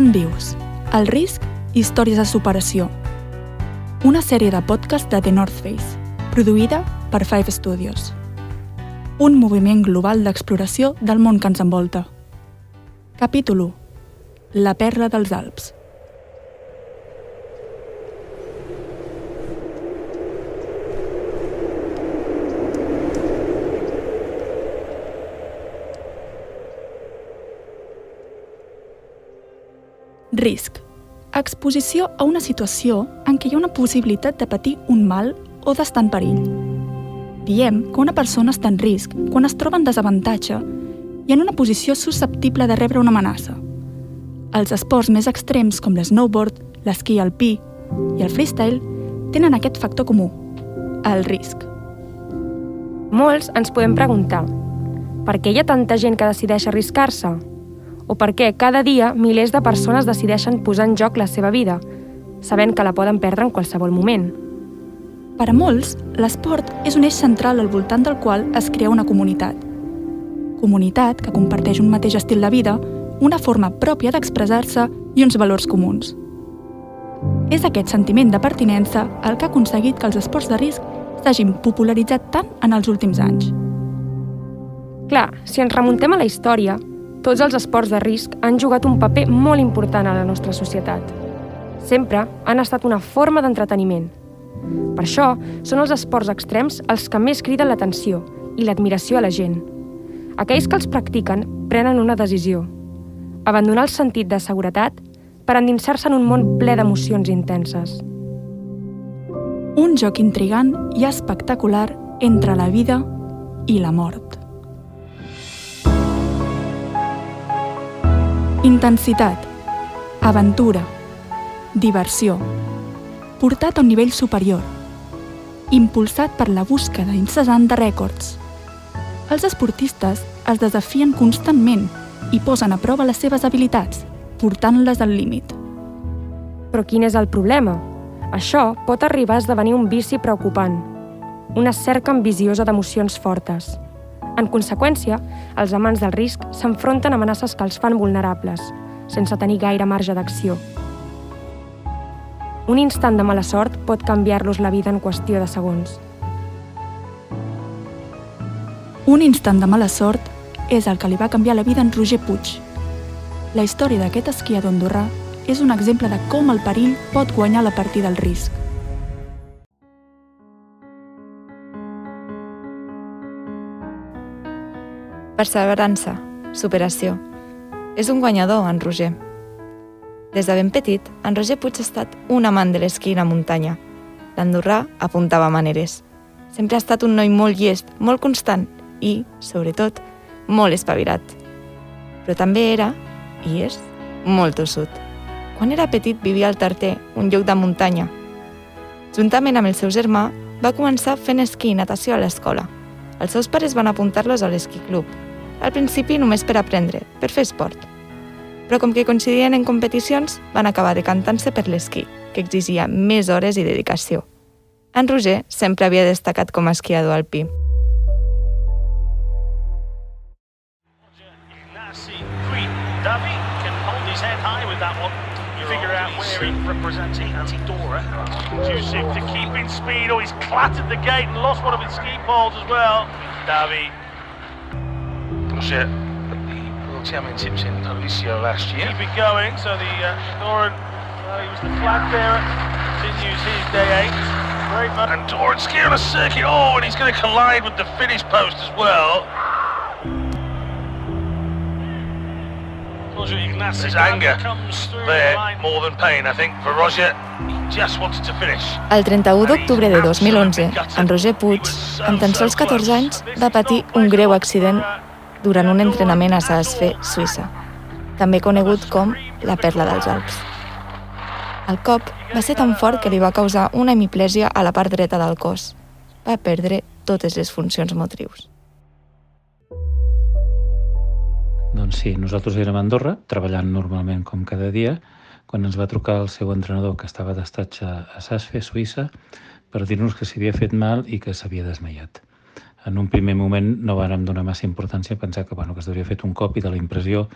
Estan vius. El risc, històries de superació. Una sèrie de podcast de The North Face, produïda per Five Studios. Un moviment global d'exploració del món que ens envolta. Capítol 1. La perla dels Alps. Risc. Exposició a una situació en què hi ha una possibilitat de patir un mal o d'estar en perill. Diem que una persona està en risc quan es troba en desavantatge i en una posició susceptible de rebre una amenaça. Els esports més extrems com l'snowboard, l'esquí alpí i el freestyle tenen aquest factor comú, el risc. Molts ens podem preguntar per què hi ha tanta gent que decideix arriscar-se? O per què cada dia milers de persones decideixen posar en joc la seva vida, sabent que la poden perdre en qualsevol moment? Per a molts, l'esport és un eix central al voltant del qual es crea una comunitat. Comunitat que comparteix un mateix estil de vida, una forma pròpia d'expressar-se i uns valors comuns. És aquest sentiment de pertinença el que ha aconseguit que els esports de risc s'hagin popularitzat tant en els últims anys. Clar, si ens remuntem a la història, tots els esports de risc han jugat un paper molt important a la nostra societat. Sempre han estat una forma d'entreteniment. Per això, són els esports extrems els que més criden l'atenció i l'admiració a la gent. Aquells que els practiquen prenen una decisió. Abandonar el sentit de seguretat per endinsar-se en un món ple d'emocions intenses. Un joc intrigant i espectacular entre la vida i la mort. Intensitat, aventura, diversió, portat a un nivell superior, impulsat per la búsqueda incessant de rècords. Els esportistes es desafien constantment i posen a prova les seves habilitats, portant-les al límit. Però quin és el problema? Això pot arribar a esdevenir un vici preocupant, una cerca ambiciosa d'emocions fortes. En conseqüència, els amants del risc s'enfronten a amenaces que els fan vulnerables, sense tenir gaire marge d'acció. Un instant de mala sort pot canviar-los la vida en qüestió de segons. Un instant de mala sort és el que li va canviar la vida en Roger Puig. La història d'aquest esquiador andorrà és un exemple de com el perill pot guanyar la partida al risc. Perseverança, superació. És un guanyador, en Roger. Des de ben petit, en Roger Puig ha estat un amant de l'esquí i la muntanya. L'andorrà apuntava maneres. Sempre ha estat un noi molt llest, molt constant i, sobretot, molt espavirat. Però també era, i és, molt tossut. Quan era petit vivia al Tarter, un lloc de muntanya. Juntament amb el seu germà, va començar fent esquí i natació a l'escola. Els seus pares van apuntar-los a l'esquí club. Al principi només per aprendre, per fer esport. Però com que coincidien en competicions, van acabar decantant-se per l'esquí, que exigia més hores i dedicació. En Roger sempre havia destacat com a esquiador alpí. Davi can hold his head high with that one. Figure out where he representing Antidora. Jusuf to keep in speed. Oh, he's clattered the gate and lost one of his ski poles as well. Davi. The World Championships in Alicia last year. Keep it going. So the uh, Doran, uh, he was the flag bearer. Continues his day eight. Very much. And Doran skiing on a circuit. Oh, and he's going to collide with the finish post as well. Roger Ignasi There's anger there more than pain, I think, for Roger. He just wanted to finish. El 31 d'octubre de 2011, en Roger Puig, amb tan sols 14 anys, va patir un greu accident durant un entrenament a Saasfe, Suïssa, també conegut com la perla dels Alps. El cop va ser tan fort que li va causar una hemiplèsia a la part dreta del cos. Va perdre totes les funcions motrius. Doncs sí, nosaltres érem a Andorra, treballant normalment com cada dia, quan ens va trucar el seu entrenador, que estava d'estatge a Sasfe, Suïssa, per dir-nos que s'havia fet mal i que s'havia desmaiat. En un primer moment no vàrem donar massa importància a pensar que, bueno, que es fet un cop i de la impressió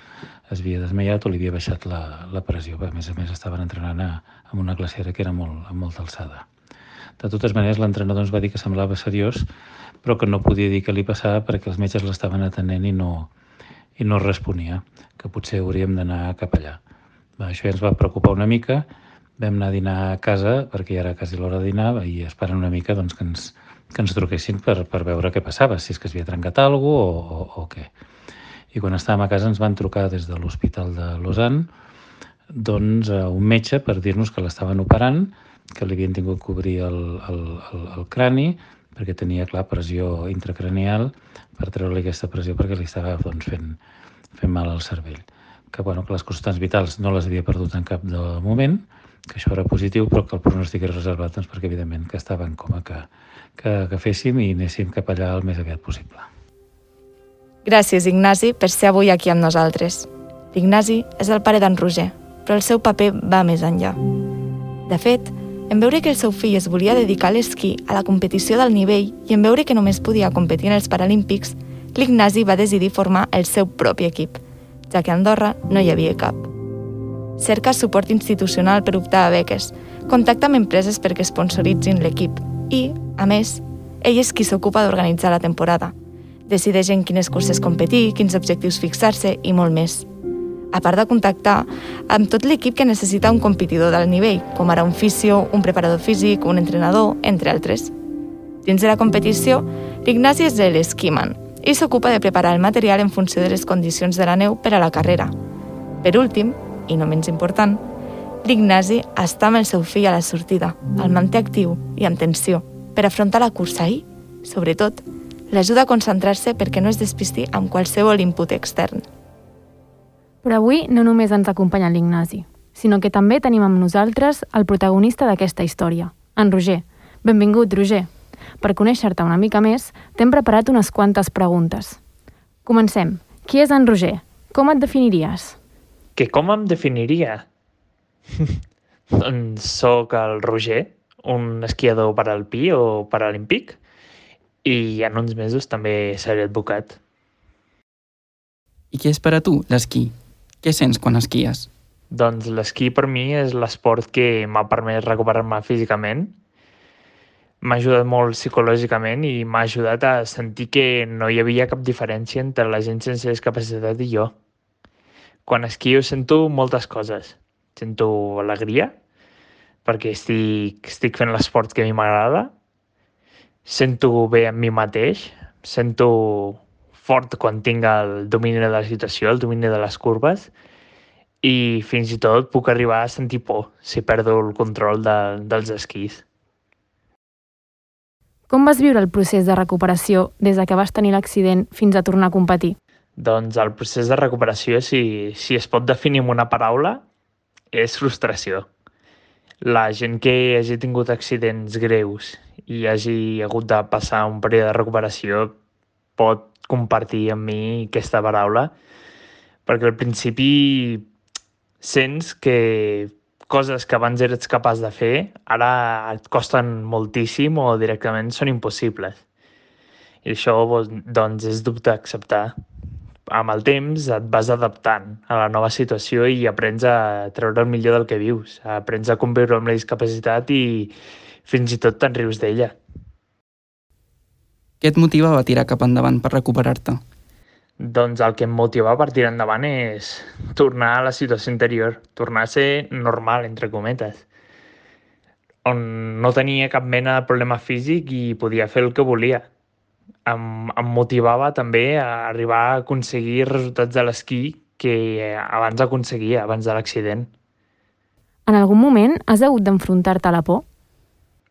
es havia desmaiat o li havia baixat la, la pressió. A més a més, estaven entrenant a, amb una glacera que era molt, amb molta alçada. De totes maneres, l'entrenador ens va dir que semblava seriós, però que no podia dir què li passava perquè els metges l'estaven atenent i no, i no responia, que potser hauríem d'anar cap allà. Va, això ja ens va preocupar una mica, vam anar a dinar a casa perquè ja era quasi l'hora de dinar i esperant una mica doncs, que ens, que ens truquessin per, per veure què passava, si és que es havia trencat alguna cosa o, o, o què. I quan estàvem a casa ens van trucar des de l'Hospital de Lausanne doncs, a un metge per dir-nos que l'estaven operant, que li havien tingut que obrir el, el, el, el crani perquè tenia, clar, pressió intracranial per treure-li aquesta pressió perquè li estava doncs, fent, fent mal al cervell. Que, bueno, que les constants vitals no les havia perdut en cap de moment, que això era positiu, però que el pronòstic era reservat doncs, perquè, evidentment, que estava en coma que, que, que féssim i anéssim cap allà el més aviat possible. Gràcies, Ignasi, per ser avui aquí amb nosaltres. L'Ignasi és el pare d'en Roger, però el seu paper va més enllà. De fet, en veure que el seu fill es volia dedicar a l'esquí a la competició del nivell i en veure que només podia competir en els Paralímpics, l'Ignasi va decidir formar el seu propi equip, ja que a Andorra no hi havia cap. Cerca suport institucional per optar a beques, contacta amb empreses perquè sponsoritzin l'equip i, a més, ell és qui s'ocupa d'organitzar la temporada. Decideix en quines curses competir, quins objectius fixar-se i molt més a part de contactar amb tot l'equip que necessita un competidor del nivell, com ara un fisio, un preparador físic, un entrenador, entre altres. Dins de la competició, l'Ignasi és l'esquiman i s'ocupa de preparar el material en funció de les condicions de la neu per a la carrera. Per últim, i no menys important, l'Ignasi està amb el seu fill a la sortida, el manté actiu i amb tensió per afrontar la cursa i, sobretot, l'ajuda a concentrar-se perquè no es despisti amb qualsevol input extern. Però avui no només ens acompanya l'Ignasi, sinó que també tenim amb nosaltres el protagonista d'aquesta història, en Roger. Benvingut, Roger. Per conèixer-te una mica més, t'hem preparat unes quantes preguntes. Comencem. Qui és en Roger? Com et definiries? Que com em definiria? doncs sóc el Roger, un esquiador paralpí o paralímpic, i en uns mesos també seré advocat. I què és per a tu l'esquí? Què sents quan esquies? Doncs l'esquí per mi és l'esport que m'ha permès recuperar-me físicament. M'ha ajudat molt psicològicament i m'ha ajudat a sentir que no hi havia cap diferència entre la gent sense discapacitat i jo. Quan esquio sento moltes coses. Sento alegria, perquè estic, estic fent l'esport que a mi m'agrada. Sento bé amb mi mateix. Sento fort quan tinc el domini de la situació, el domini de les curves, i fins i tot puc arribar a sentir por si perdo el control de, dels esquís. Com vas viure el procés de recuperació des de que vas tenir l'accident fins a tornar a competir? Doncs el procés de recuperació, si, si es pot definir amb una paraula, és frustració. La gent que hagi tingut accidents greus i hagi hagut de passar un període de recuperació pot compartir amb mi aquesta paraula, perquè al principi sents que coses que abans eres capaç de fer ara et costen moltíssim o directament són impossibles. I això doncs, és dubte acceptar. Amb el temps et vas adaptant a la nova situació i aprens a treure el millor del que vius. Aprens a conviure amb la discapacitat i fins i tot te'n rius d'ella. Què et motivava a tirar cap endavant per recuperar-te? Doncs el que em motiva per tirar endavant és tornar a la situació anterior, tornar a ser normal, entre cometes, on no tenia cap mena de problema físic i podia fer el que volia. Em, em motivava també a arribar a aconseguir resultats de l'esquí que abans aconseguia, abans de l'accident. En algun moment has hagut d'enfrontar-te a la por?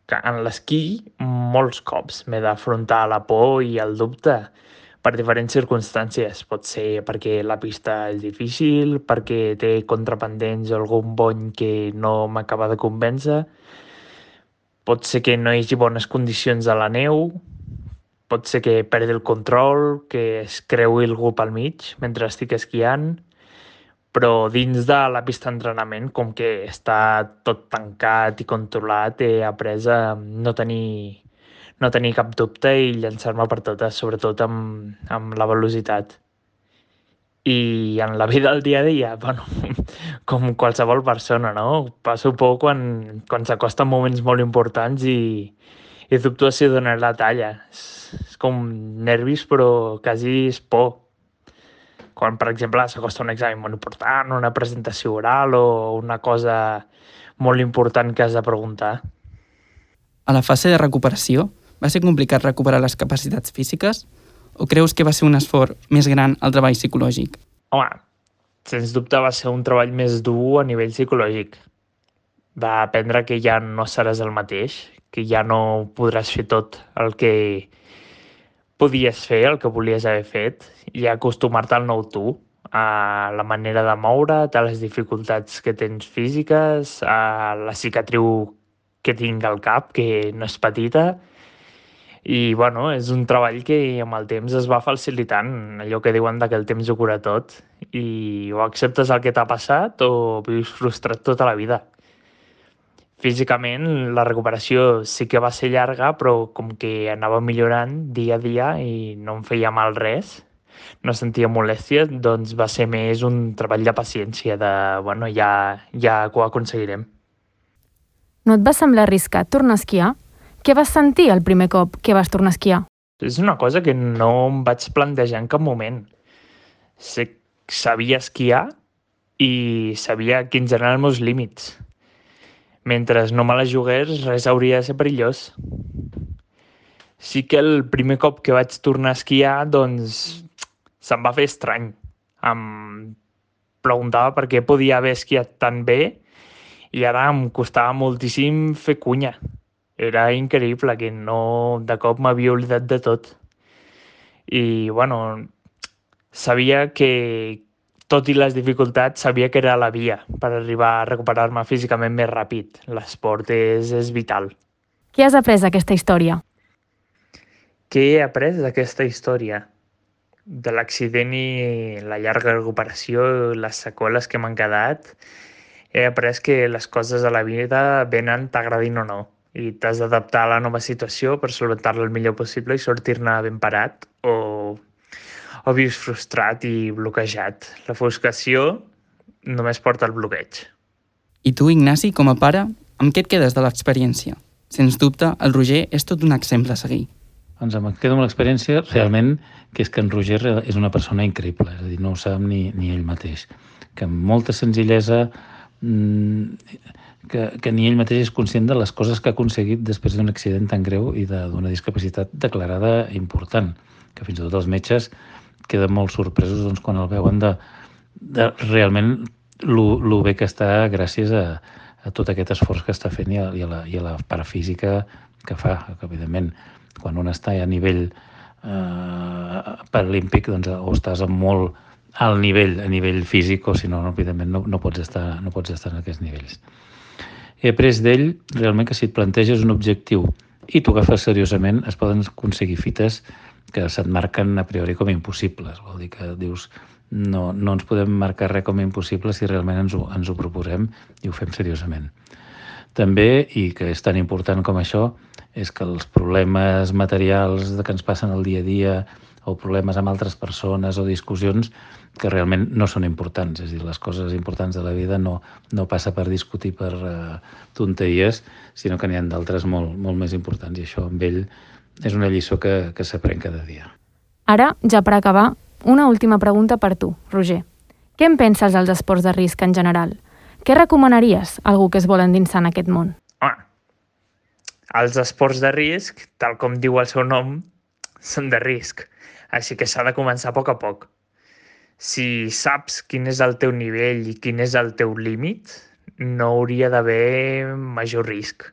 que en l'esquí molts cops m'he d'afrontar la por i el dubte per diferents circumstàncies. Pot ser perquè la pista és difícil, perquè té contrapendents o algun bony que no m'acaba de convèncer, pot ser que no hi hagi bones condicions a la neu, pot ser que perdi el control, que es creui algú pel mig mentre estic esquiant, però dins de la pista d'entrenament, com que està tot tancat i controlat, he après a no tenir, no tenir cap dubte i llançar-me per totes, sobretot amb, amb la velocitat. I en la vida del dia a dia, bueno, com qualsevol persona, no? Passo por quan, quan s'acosten moments molt importants i, i dubto si donar la talla. És, és com nervis, però quasi és por. Quan, per exemple, s'acosta un examen molt important, una presentació oral o una cosa molt important que has de preguntar. A la fase de recuperació, va ser complicat recuperar les capacitats físiques? O creus que va ser un esforç més gran el treball psicològic? Home, sens dubte va ser un treball més dur a nivell psicològic. Va aprendre que ja no seràs el mateix, que ja no podràs fer tot el que podies fer, el que volies haver fet, i acostumar-te al nou tu, a la manera de moure't, a les dificultats que tens físiques, a la cicatriu que tinc al cap, que no és petita, i bueno, és un treball que amb el temps es va facilitant, allò que diuen que el temps ho cura tot, i o acceptes el que t'ha passat o vius frustrat tota la vida. Físicament la recuperació sí que va ser llarga, però com que anava millorant dia a dia i no em feia mal res, no sentia molèstia, doncs va ser més un treball de paciència, de, bueno, ja, ja ho aconseguirem. No et va semblar arriscat tornar a esquiar? Què vas sentir el primer cop que vas tornar a esquiar? És una cosa que no em vaig plantejar en cap moment. Sé, sabia esquiar i sabia quins eren els meus límits. Mentre no me la jugués, res hauria de ser perillós. Sí que el primer cop que vaig tornar a esquiar, doncs, se'm va fer estrany. Em preguntava per què podia haver esquiat tan bé i ara em costava moltíssim fer cunya. Era increïble que no, de cop m'havia oblidat de tot. I, bueno, sabia que, tot i les dificultats, sabia que era la via per arribar a recuperar-me físicament més ràpid. L'esport és, és vital. Què has après d'aquesta història? Què he après d'aquesta història? De l'accident i la llarga recuperació, les seqüeles que m'han quedat, he après que les coses a la vida venen t'agradin o no i t'has d'adaptar a la nova situació per solventar-la el millor possible i sortir-ne ben parat o, o vius frustrat i bloquejat. La frustració només porta al bloqueig. I tu, Ignasi, com a pare, amb què et quedes de l'experiència? Sens dubte, el Roger és tot un exemple a seguir. Doncs em quedo amb l'experiència realment que és que en Roger és una persona increïble, és a dir, no ho sap ni, ni ell mateix. Que amb molta senzillesa Mm, que, que ni ell mateix és conscient de les coses que ha aconseguit després d'un accident tan greu i d'una discapacitat declarada important, que fins i tot els metges queden molt sorpresos doncs, quan el veuen de, de realment el bé que està gràcies a, a tot aquest esforç que està fent i a, i a, la, i a la part física que fa, que evidentment quan un està a nivell eh, paralímpic doncs, o estàs amb molt al nivell, a nivell físic, o si no, evidentment, no, no, pots estar, no pots estar en aquests nivells. He après d'ell realment que si et planteges un objectiu i t'ho agafes seriosament, es poden aconseguir fites que se't marquen a priori com impossibles. Vol dir que dius, no, no ens podem marcar res com impossible si realment ens ho, ens ho proposem i ho fem seriosament. També, i que és tan important com això, és que els problemes materials que ens passen el dia a dia o problemes amb altres persones o discussions que realment no són importants. És a dir, les coses importants de la vida no, no passa per discutir per uh, tonteries, sinó que n'hi ha d'altres molt, molt més importants i això amb ell és una lliçó que, que s'aprèn cada dia. Ara, ja per acabar, una última pregunta per tu, Roger. Què en penses dels esports de risc en general? Què recomanaries a algú que es vol endinsar en aquest món? Home, els esports de risc, tal com diu el seu nom, són de risc, així que s'ha de començar a poc a poc si saps quin és el teu nivell i quin és el teu límit, no hauria d'haver major risc.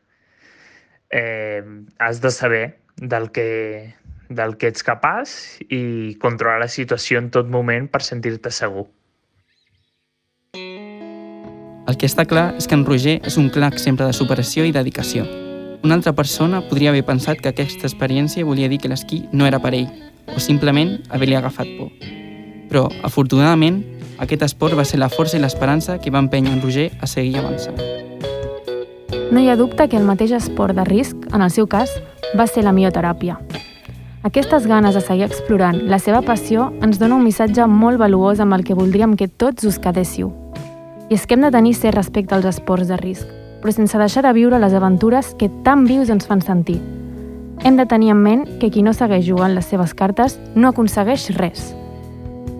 Eh, has de saber del que, del que ets capaç i controlar la situació en tot moment per sentir-te segur. El que està clar és que en Roger és un clar exemple de superació i dedicació. Una altra persona podria haver pensat que aquesta experiència volia dir que l'esquí no era per ell, o simplement haver-li agafat por. Però, afortunadament, aquest esport va ser la força i l'esperança que va empènyer en Roger a seguir avançant. No hi ha dubte que el mateix esport de risc, en el seu cas, va ser la mioteràpia. Aquestes ganes de seguir explorant la seva passió ens dona un missatge molt valuós amb el que voldríem que tots us quedéssiu. I és que hem de tenir ser respecte als esports de risc, però sense deixar de viure les aventures que tan vius ens fan sentir. Hem de tenir en ment que qui no segueix jugant les seves cartes no aconsegueix res.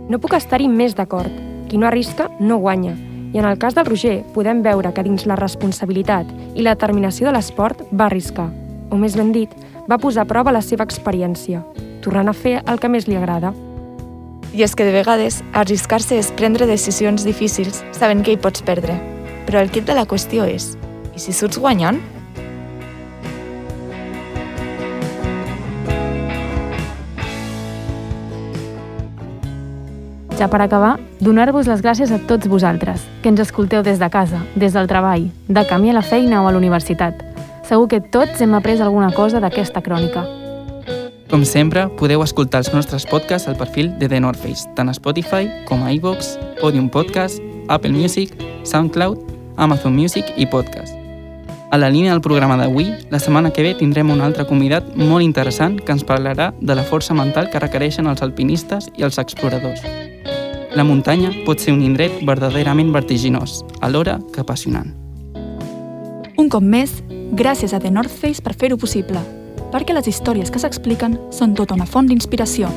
No puc estar-hi més d'acord. Qui no arrisca, no guanya. I en el cas del Roger, podem veure que dins la responsabilitat i la determinació de l'esport va arriscar. O més ben dit, va posar a prova la seva experiència, tornant a fer el que més li agrada. I és que de vegades arriscar-se és prendre decisions difícils sabent que hi pots perdre. Però el kit de la qüestió és, i si surts guanyant? Ja per acabar, donar-vos les gràcies a tots vosaltres, que ens escolteu des de casa, des del treball, de camí a la feina o a la universitat. Segur que tots hem après alguna cosa d'aquesta crònica. Com sempre, podeu escoltar els nostres podcasts al perfil de The North Face, tant a Spotify com a iVoox, Podium Podcast, Apple Music, SoundCloud, Amazon Music i Podcast. A la línia del programa d'avui, la setmana que ve tindrem un altre convidat molt interessant que ens parlarà de la força mental que requereixen els alpinistes i els exploradors. La muntanya pot ser un indret verdaderament vertiginós, alhora que apassionant. Un cop més, gràcies a The North Face per fer-ho possible, perquè les històries que s'expliquen són tota una font d'inspiració.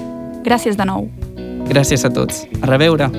Gràcies de nou. Gràcies a tots. A reveure!